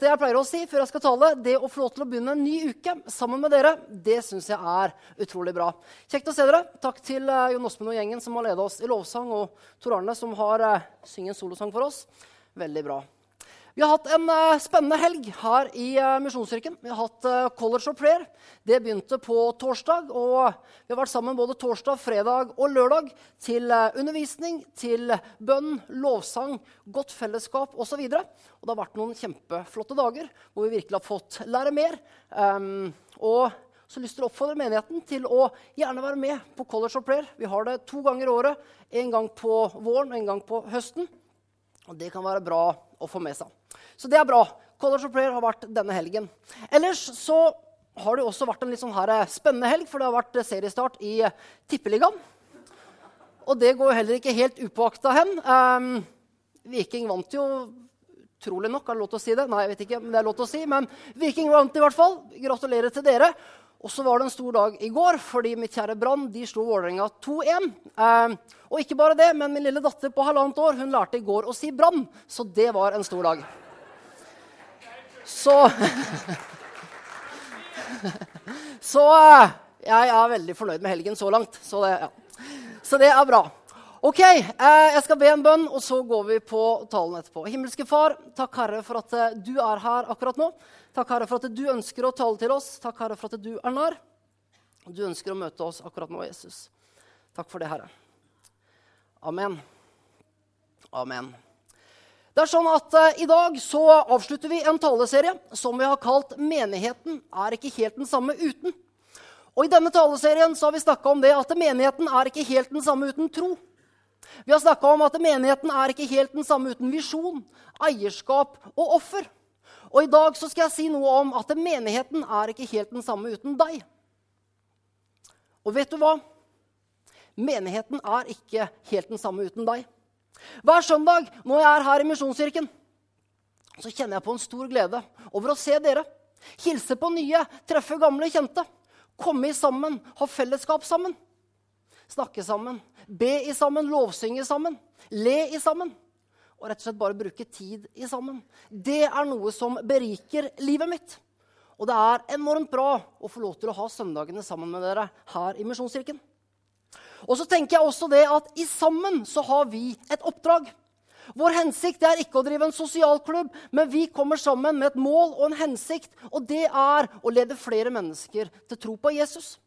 det jeg pleier å si før jeg skal tale, det å få lov til å begynne en ny uke sammen med dere, det syns jeg er utrolig bra. Kjekt å se dere. Takk til uh, Jon Åsmund og gjengen som har ledet oss i lovsang, og Tor Arne som har uh, syngt en solosang for oss. Veldig bra. Vi har hatt en uh, spennende helg her i uh, Misjonskirken. Vi har hatt uh, College of Prayer. Det begynte på torsdag. og Vi har vært sammen både torsdag, fredag og lørdag til undervisning, til bønn, lovsang, godt fellesskap osv. Og, og det har vært noen kjempeflotte dager hvor vi virkelig har fått lære mer. Um, og så lyst til å oppfordre menigheten til å gjerne være med på College of Prayer. Vi har det to ganger i året. En gang på våren og en gang på høsten. Og det kan være bra å få med seg. Så det er bra. College of Prayer har vært denne helgen. Ellers så har det også vært en litt sånn her eh, spennende helg, for det har vært seriestart i eh, Tippeligaen. Og det går heller ikke helt upåakta hen. Um, Viking vant jo Trolig nok, er det lov til å si det? Nei, jeg vet ikke, men det er lov til å si. Men Viking vant i hvert fall. Gratulerer til dere. Og så var det en stor dag i går, fordi mitt kjære Brann de slo Vålerenga 2-1. Eh, og ikke bare det, men min lille datter på halvannet år hun lærte i går å si Brann. Så det var en stor dag. Så Så eh, jeg er veldig fornøyd med helgen så langt. Så det, ja. så det er bra. Ok, eh, Jeg skal be en bønn, og så går vi på talen etterpå. Himmelske Far, takk Herre for at eh, du er her akkurat nå. Takk Herre for at du ønsker å tale til oss. Takk Herre for at du er nær. Du ønsker å møte oss akkurat nå, Jesus. Takk for det, Herre. Amen. Amen. Det er sånn at uh, I dag så avslutter vi en taleserie som vi har kalt 'Menigheten er ikke helt den samme uten'. Og I denne taleserien så har vi snakka om det at menigheten er ikke helt den samme uten tro. Vi har snakka om at menigheten er ikke helt den samme uten visjon, eierskap og offer. Og i dag så skal jeg si noe om at menigheten er ikke helt den samme uten deg. Og vet du hva? Menigheten er ikke helt den samme uten deg. Hver søndag når jeg er her i Misjonskirken, så kjenner jeg på en stor glede over å se dere. Hilse på nye, treffe gamle kjente. Komme sammen, ha fellesskap sammen. Snakke sammen, be i sammen, lovsynge sammen. Le i sammen. Og rett og slett bare bruke tid i sammen. Det er noe som beriker livet mitt. Og det er enormt bra å få lov til å ha søndagene sammen med dere her i Misjonskirken. Og så tenker jeg også det at i sammen så har vi et oppdrag. Vår hensikt er ikke å drive en sosialklubb, men vi kommer sammen med et mål og en hensikt, og det er å lede flere mennesker til tro på Jesus.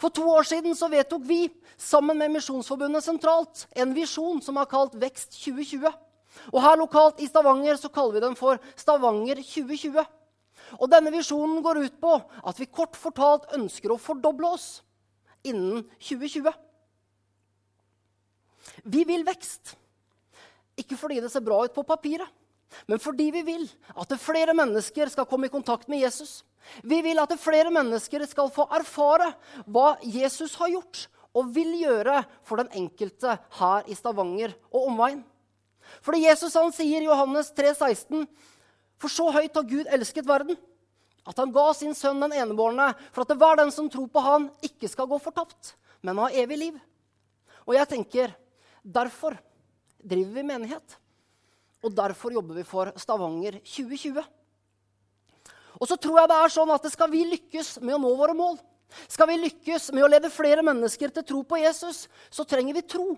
For to år siden så vedtok vi, sammen med Misjonsforbundet sentralt, en visjon som er kalt Vekst 2020. Og her lokalt i Stavanger så kaller vi den for Stavanger 2020. Og denne visjonen går ut på at vi kort fortalt ønsker å fordoble oss innen 2020. Vi vil vekst. Ikke fordi det ser bra ut på papiret, men fordi vi vil at flere mennesker skal komme i kontakt med Jesus. Vi vil at flere mennesker skal få erfare hva Jesus har gjort og vil gjøre for den enkelte her i Stavanger og omveien. Fordi Jesus han sier i Johannes 3, 16, For så høyt har Gud elsket verden at han ga sin sønn den enebårne for at det hver den som tror på han, ikke skal gå fortapt, men ha evig liv. Og jeg tenker derfor driver vi menighet. Og derfor jobber vi for Stavanger 2020. Og så tror jeg det er sånn at skal vi lykkes med å nå våre mål, skal vi lykkes med å lede flere mennesker til tro på Jesus, så trenger vi tro.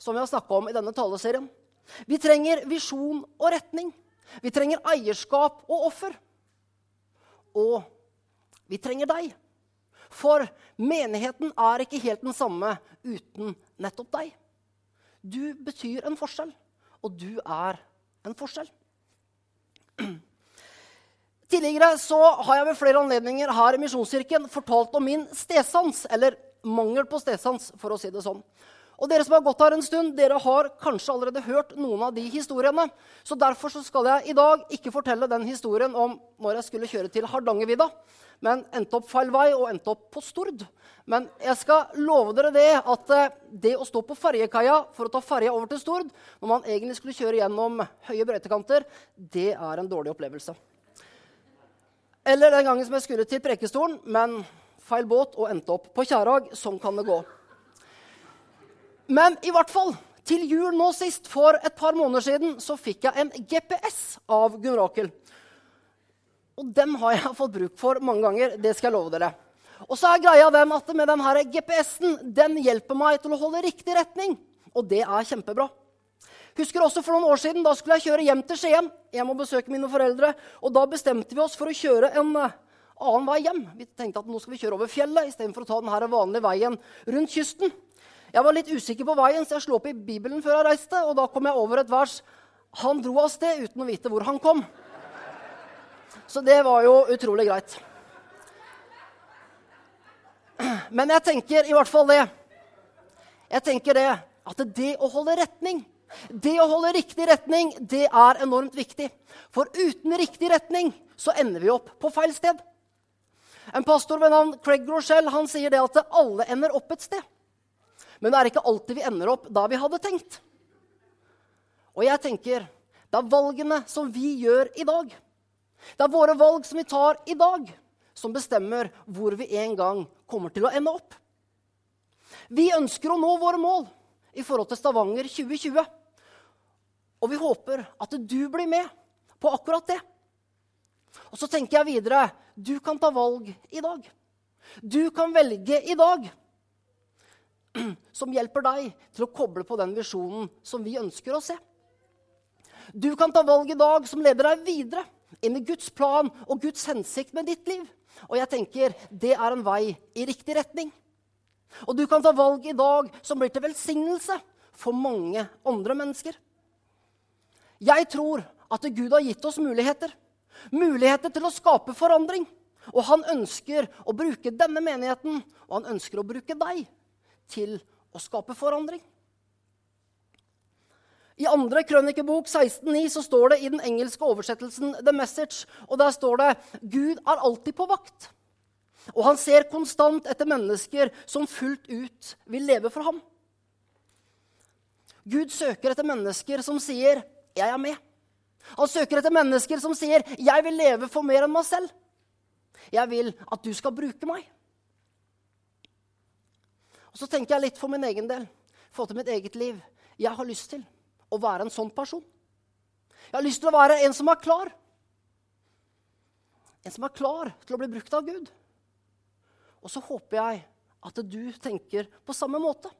Som vi har snakka om i denne taleserien. Vi trenger visjon og retning. Vi trenger eierskap og offer. Og vi trenger deg. For menigheten er ikke helt den samme uten nettopp deg. Du betyr en forskjell, og du er en forskjell. Tidligere så har jeg ved flere anledninger her i Misjonskirken fortalt om min stedsans, eller mangel på stedsans, for å si det sånn. Og dere som har gått her en stund, dere har kanskje allerede hørt noen av de historiene. Så derfor så skal jeg i dag ikke fortelle den historien om når jeg skulle kjøre til Hardangervidda, men endte opp feil vei og endte opp på Stord. Men jeg skal love dere det at eh, det å stå på ferjekaia for å ta ferja over til Stord når man egentlig skulle kjøre gjennom høye brøytekanter, det er en dårlig opplevelse. Eller den gangen som jeg skulle til Prekestolen, men feil båt og endte opp på Kjærag. Sånn kan det gå. Men i hvert fall, Til jul nå sist, for et par måneder siden, så fikk jeg en GPS av Gunn Rakel. Og den har jeg fått bruk for mange ganger. Det skal jeg love dere. Og så er greia den at med denne GPS-en den hjelper meg til å holde riktig retning. Og det er kjempebra. Husker også For noen år siden da skulle jeg kjøre hjem til Skien. Jeg må besøke mine foreldre, og Da bestemte vi oss for å kjøre en eh, annen vei hjem. Vi tenkte at nå skal vi kjøre over fjellet istedenfor å ta denne vanlige veien rundt kysten. Jeg var litt usikker på veien, så jeg slo opp i Bibelen før jeg reiste. Og da kom jeg over et vers. Han dro av sted uten å vite hvor han kom. Så det var jo utrolig greit. Men jeg tenker i hvert fall det. Jeg tenker det at det å holde retning, det å holde riktig retning, det er enormt viktig. For uten riktig retning så ender vi opp på feil sted. En pastor ved navn Craig Rochelle han sier det at alle ender opp et sted. Men det er ikke alltid vi ender opp der vi hadde tenkt. Og jeg tenker det er valgene som vi gjør i dag. Det er våre valg som vi tar i dag, som bestemmer hvor vi en gang kommer til å ende opp. Vi ønsker å nå våre mål i forhold til Stavanger 2020. Og vi håper at du blir med på akkurat det. Og så tenker jeg videre du kan ta valg i dag. Du kan velge i dag som hjelper deg til å koble på den visjonen som vi ønsker å se. Du kan ta valg i dag som leder deg videre inn i Guds plan og Guds hensikt med ditt liv. Og jeg tenker det er en vei i riktig retning. Og du kan ta valg i dag som blir til velsignelse for mange andre mennesker. Jeg tror at Gud har gitt oss muligheter. Muligheter til å skape forandring. Og han ønsker å bruke denne menigheten, og han ønsker å bruke deg til å skape forandring. I andre krønikebok 16.9 så står det i den engelske oversettelsen The Message, og der står det Gud er alltid på vakt. Og han ser konstant etter mennesker som fullt ut vil leve for ham. Gud søker etter mennesker som sier 'Jeg er med'. Han søker etter mennesker som sier 'Jeg vil leve for mer enn meg selv'. Jeg vil at du skal bruke meg. Og så tenker jeg litt for min egen del, for til mitt eget liv. Jeg har lyst til å være en sånn person. Jeg har lyst til å være en som er klar. En som er klar til å bli brukt av Gud. Og så håper jeg at du tenker på samme måte.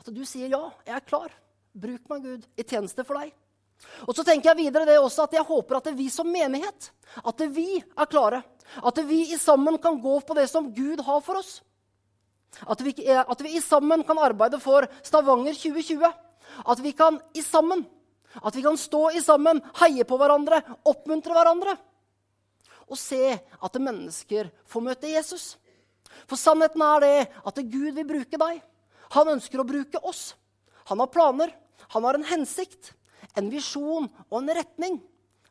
At du sier ja, jeg er klar. Bruk meg, Gud, i tjeneste for deg. Og så tenker jeg videre det også at jeg håper at vi som menighet at vi er klare. At vi i sammen kan gå på det som Gud har for oss. At vi, at vi sammen kan arbeide for Stavanger 2020. At vi kan i sammen, at vi kan stå i sammen, heie på hverandre, oppmuntre hverandre. Og se at mennesker får møte Jesus. For sannheten er det at Gud vil bruke deg. Han ønsker å bruke oss. Han har planer, han har en hensikt, en visjon og en retning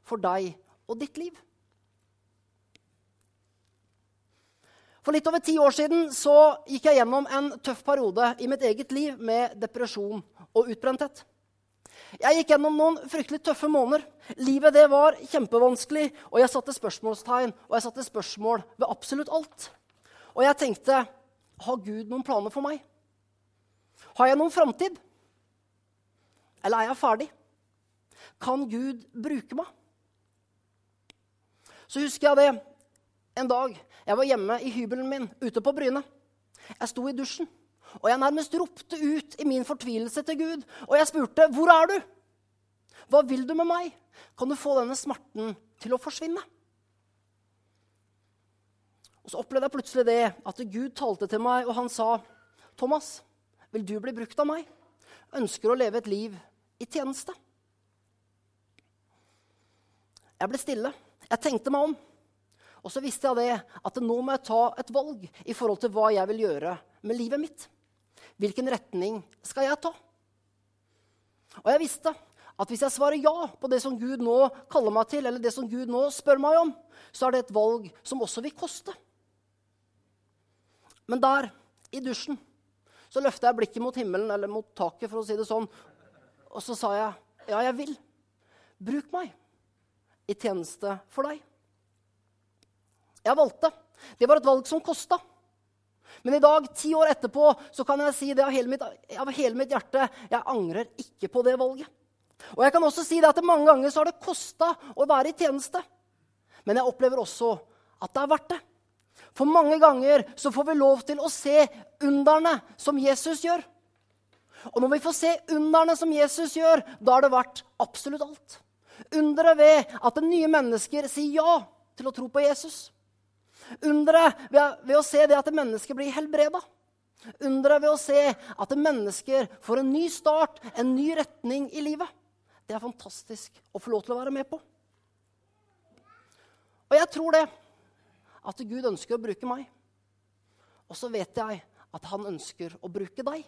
for deg og ditt liv. For litt over ti år siden så gikk jeg gjennom en tøff periode i mitt eget liv med depresjon og utbrenthet. Jeg gikk gjennom noen fryktelig tøffe måneder. Livet det var kjempevanskelig, og jeg satte spørsmålstegn og jeg satte spørsmål ved absolutt alt. Og jeg tenkte har Gud noen planer for meg? Har jeg noen framtid? Eller er jeg ferdig? Kan Gud bruke meg? Så husker jeg det en dag jeg var hjemme i hybelen min ute på Bryne. Jeg sto i dusjen, og jeg nærmest ropte ut i min fortvilelse til Gud. Og jeg spurte, 'Hvor er du? Hva vil du med meg? Kan du få denne smerten til å forsvinne?' Og Så opplevde jeg plutselig det at Gud talte til meg, og han sa, 'Thomas, vil du bli brukt av meg? Ønsker å leve et liv i tjeneste?' Jeg ble stille. Jeg tenkte meg om. Og så visste jeg det at nå må jeg ta et valg i forhold til hva jeg vil gjøre med livet mitt. Hvilken retning skal jeg ta? Og jeg visste at hvis jeg svarer ja på det som Gud nå kaller meg til, eller det som Gud nå spør meg om, så er det et valg som også vil koste. Men der, i dusjen, så løfta jeg blikket mot himmelen, eller mot taket, for å si det sånn, og så sa jeg, ja, jeg vil. Bruk meg i tjeneste for deg. Jeg valgte. Det var et valg som kosta. Men i dag, ti år etterpå, så kan jeg si det av hele mitt, av hele mitt hjerte jeg angrer ikke på det valget. Og jeg kan også si det at mange ganger så har det kosta å være i tjeneste. Men jeg opplever også at det er verdt det. For mange ganger så får vi lov til å se underne som Jesus gjør. Og når vi får se underne som Jesus gjør, da har det vært absolutt alt. Underet ved at nye mennesker sier ja til å tro på Jesus. Underet ved, ved, å se det at mennesker blir helbreda. Underet ved å se at mennesker får en ny start, en ny retning i livet. Det er fantastisk å få lov til å være med på. Og jeg tror det, at Gud ønsker å bruke meg. Og så vet jeg at han ønsker å bruke deg.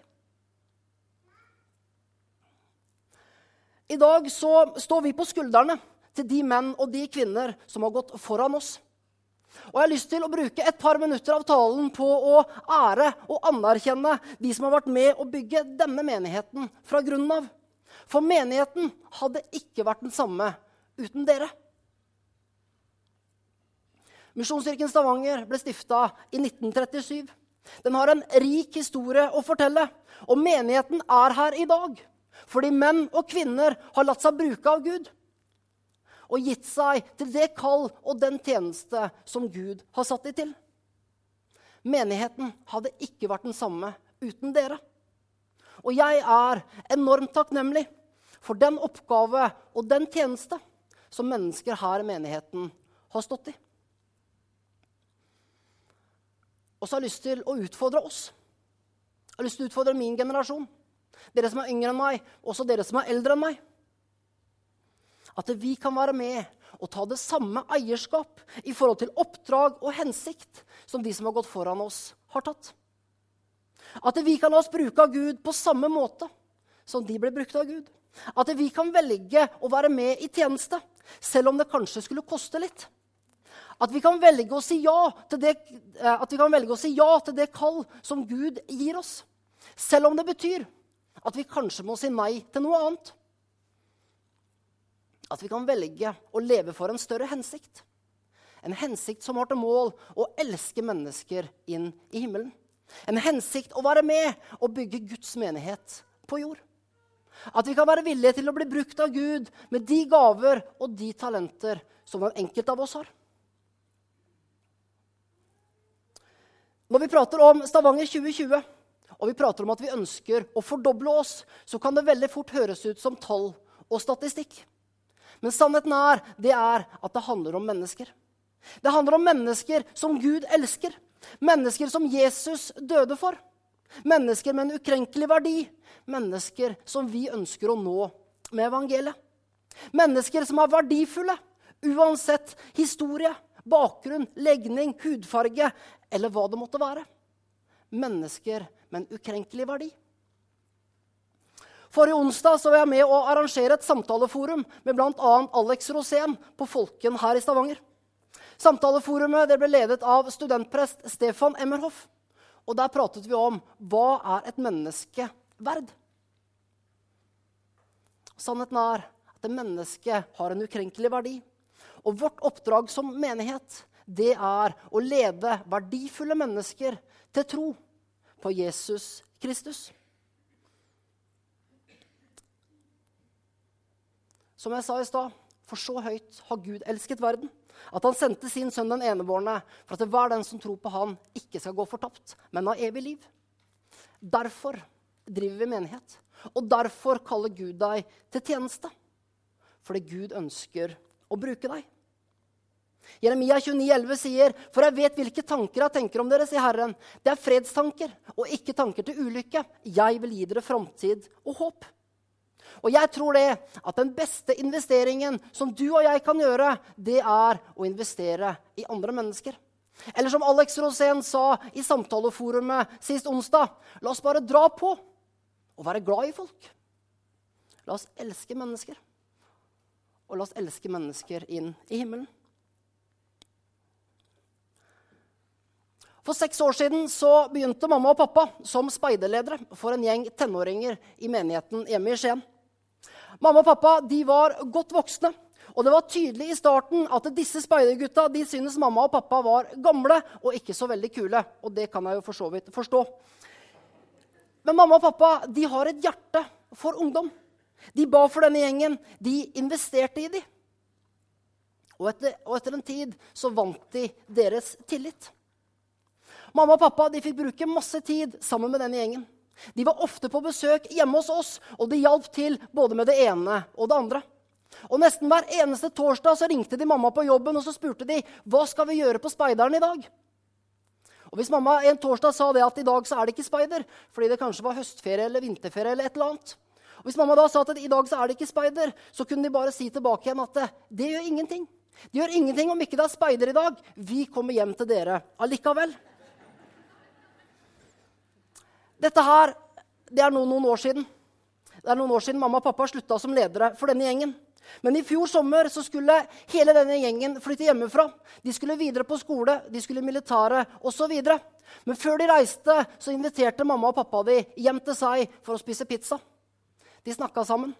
I dag så står vi på skuldrene til de menn og de kvinner som har gått foran oss. Og Jeg har lyst til å bruke et par minutter av talen på å ære og anerkjenne de som har vært med å bygge denne menigheten fra grunnen av. For menigheten hadde ikke vært den samme uten dere. Misjonskirken Stavanger ble stifta i 1937. Den har en rik historie å fortelle, og menigheten er her i dag fordi menn og kvinner har latt seg bruke av Gud og gitt seg til det kall og den tjeneste som Gud har satt dem til. Menigheten hadde ikke vært den samme uten dere. Og jeg er enormt takknemlig for den oppgave og den tjeneste som mennesker her i menigheten har stått i. Og så har jeg lyst til å utfordre oss. Jeg har lyst til å utfordre min generasjon. Dere som er yngre enn meg, også dere som er eldre enn meg. At vi kan være med og ta det samme eierskap i forhold til oppdrag og hensikt som de som har gått foran oss, har tatt. At vi kan la oss bruke av Gud på samme måte som de ble brukt av Gud. At vi kan velge å være med i tjeneste, selv om det kanskje skulle koste litt. At vi kan velge å si ja til det, eh, si ja til det kall som Gud gir oss. Selv om det betyr at vi kanskje må si nei til noe annet. At vi kan velge å leve for en større hensikt. En hensikt som har til mål å elske mennesker inn i himmelen. En hensikt å være med og bygge Guds menighet på jord. At vi kan være villige til å bli brukt av Gud med de gaver og de talenter som den enkelte av oss har. Når vi prater om Stavanger 2020, og vi prater om at vi ønsker å fordoble oss, så kan det veldig fort høres ut som tall og statistikk. Men sannheten er, det er at det handler om mennesker. Det handler om mennesker som Gud elsker. Mennesker som Jesus døde for. Mennesker med en ukrenkelig verdi. Mennesker som vi ønsker å nå med evangeliet. Mennesker som er verdifulle uansett historie, bakgrunn, legning, hudfarge eller hva det måtte være. Mennesker med en ukrenkelig verdi. Forrige onsdag var jeg med å arrangere et samtaleforum med bl.a. Alex Rosén på Folken her i Stavanger. Samtaleforumet ble ledet av studentprest Stefan Emmerhoff. Og Der pratet vi om hva er et menneske verd. Sannheten er at et menneske har en ukrenkelig verdi. Og vårt oppdrag som menighet det er å lede verdifulle mennesker til tro på Jesus Kristus. Som jeg sa i stad, for så høyt har Gud elsket verden, at han sendte sin sønn den enebårne, for at hver den som tror på han, ikke skal gå fortapt, men ha evig liv. Derfor driver vi menighet, og derfor kaller Gud deg til tjeneste. Fordi Gud ønsker å bruke deg. Jeremia 29, 11 sier, 'For jeg vet hvilke tanker jeg tenker om dere', sier Herren. 'Det er fredstanker og ikke tanker til ulykke.' 'Jeg vil gi dere framtid og håp.' Og jeg tror det at den beste investeringen som du og jeg kan gjøre, det er å investere i andre mennesker. Eller som Alex Rosén sa i samtaleforumet sist onsdag, la oss bare dra på og være glad i folk. La oss elske mennesker. Og la oss elske mennesker inn i himmelen. For seks år siden så begynte mamma og pappa som speiderledere for en gjeng tenåringer i menigheten hjemme i Skien. Mamma og pappa de var godt voksne, Og det var tydelig i starten at disse speidergutta de syntes mamma og pappa var gamle og ikke så veldig kule. Og det kan jeg jo for så vidt forstå. Men mamma og pappa de har et hjerte for ungdom. De ba for denne gjengen. De investerte i dem. Og etter, og etter en tid så vant de deres tillit. Mamma og pappa fikk bruke masse tid sammen med denne gjengen. De var ofte på besøk hjemme hos oss, og de hjalp til både med det ene og det andre. Og Nesten hver eneste torsdag så ringte de mamma på jobben og så spurte de, hva skal vi gjøre på Speideren i dag. Og Hvis mamma en torsdag sa det at i dag så er det ikke speider, fordi det kanskje var høstferie eller vinterferie, eller et eller annet, og hvis mamma da sa at i dag så er det ikke speider, så kunne de bare si tilbake igjen at det gjør ingenting. Det gjør ingenting om ikke det er speider i dag. Vi kommer hjem til dere allikevel. Dette her, det er nå noen år siden. Det er noen år siden mamma og pappa slutta som ledere for denne gjengen. Men i fjor sommer så skulle hele denne gjengen flytte hjemmefra. De skulle videre på skole, de skulle i militæret osv. Men før de reiste, så inviterte mamma og pappa de hjem til seg for å spise pizza. De snakka sammen.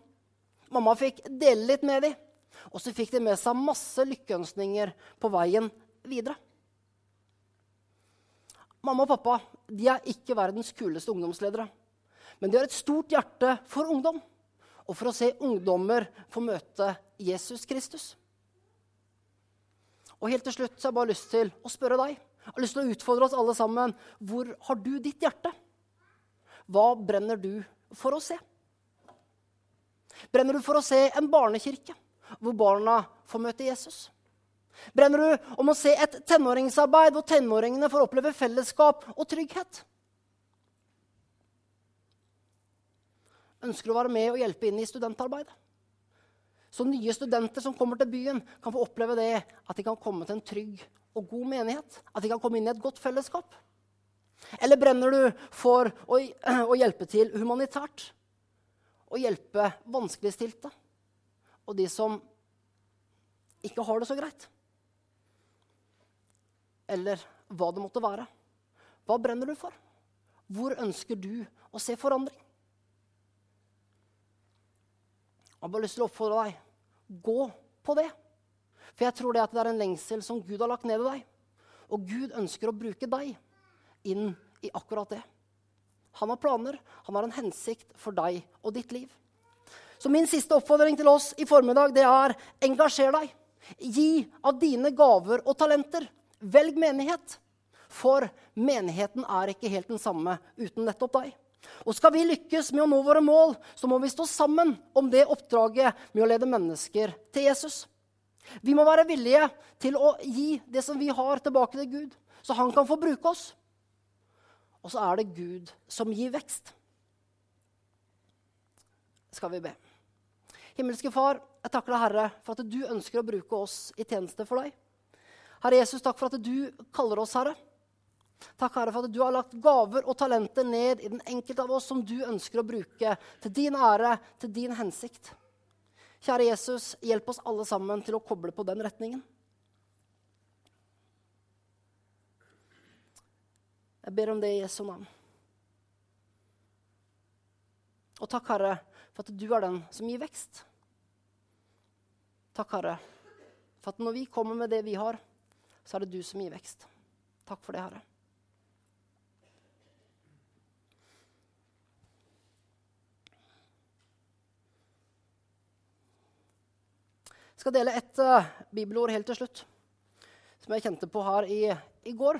Mamma fikk dele litt med dem. Og så fikk de med seg masse lykkeønskninger på veien videre. Mamma og pappa de er ikke verdens kuleste ungdomsledere. Men de har et stort hjerte for ungdom og for å se ungdommer få møte Jesus Kristus. Og helt til slutt så har jeg bare lyst til å spørre deg. Jeg har lyst til å utfordre oss alle sammen. Hvor har du ditt hjerte? Hva brenner du for å se? Brenner du for å se en barnekirke hvor barna får møte Jesus? Brenner du om å se et tenåringsarbeid hvor tenåringene får oppleve fellesskap og trygghet? Ønsker du å være med og hjelpe inn i studentarbeidet? Så nye studenter som kommer til byen, kan få oppleve det at de kan komme til en trygg og god menighet. At de kan komme inn i et godt fellesskap. Eller brenner du for å, å hjelpe til humanitært? Å hjelpe vanskeligstilte og de som ikke har det så greit? Eller hva det måtte være. Hva brenner du for? Hvor ønsker du å se forandring? Jeg har bare lyst til å oppfordre deg. Gå på det. For jeg tror det det er en lengsel som Gud har lagt ned i deg. Og Gud ønsker å bruke deg inn i akkurat det. Han har planer, han har en hensikt for deg og ditt liv. Så min siste oppfordring til oss i formiddag det er engasjer deg. Gi av dine gaver og talenter. Velg menighet. For menigheten er ikke helt den samme uten nettopp deg. Og skal vi lykkes med å nå våre mål, så må vi stå sammen om det oppdraget med å lede mennesker til Jesus. Vi må være villige til å gi det som vi har, tilbake til Gud, så han kan få bruke oss. Og så er det Gud som gir vekst. Skal vi be. Himmelske Far, jeg takker deg, Herre, for at du ønsker å bruke oss i tjeneste for deg. Herre Jesus, takk for at du kaller oss, Herre. Takk, Herre, for at du har lagt gaver og talenter ned i den enkelte av oss som du ønsker å bruke til din ære, til din hensikt. Kjære Jesus, hjelp oss alle sammen til å koble på den retningen. Jeg ber om det i Jesu navn. Og takk, Herre, for at du er den som gir vekst. Takk, Herre, for at når vi kommer med det vi har, så er det du som gir vekst. Takk for det, Herre. Jeg skal dele et uh, bibelord helt til slutt, som jeg kjente på her i, i går.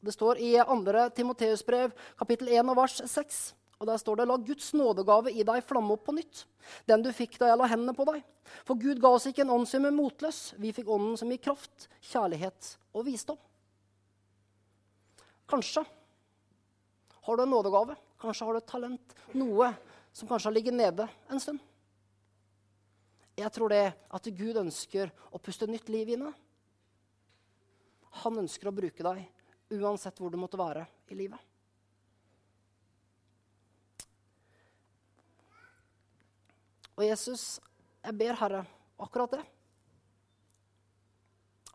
Det står i 2. Timoteus brev, kapittel 1 og vers 6. Og Der står det La Guds nådegave i deg flamme opp på nytt, den du fikk da jeg la hendene på deg. For Gud ga oss ikke en ånd som er motløs, vi fikk ånden som gir kraft, kjærlighet og visdom. Kanskje har du en nådegave, kanskje har du et talent, noe som kanskje har ligget nede en stund. Jeg tror det at Gud ønsker å puste nytt liv inn i deg. Han ønsker å bruke deg uansett hvor du måtte være i livet. Og Jesus, jeg ber, Herre, akkurat det.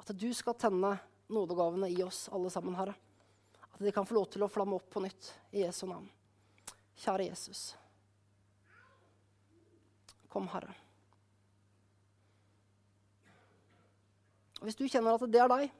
At du skal tenne nådegavene i oss alle sammen, Herre. At de kan få lov til å flamme opp på nytt i Jesu navn. Kjære Jesus. Kom, Herre. Hvis du kjenner at det er deg,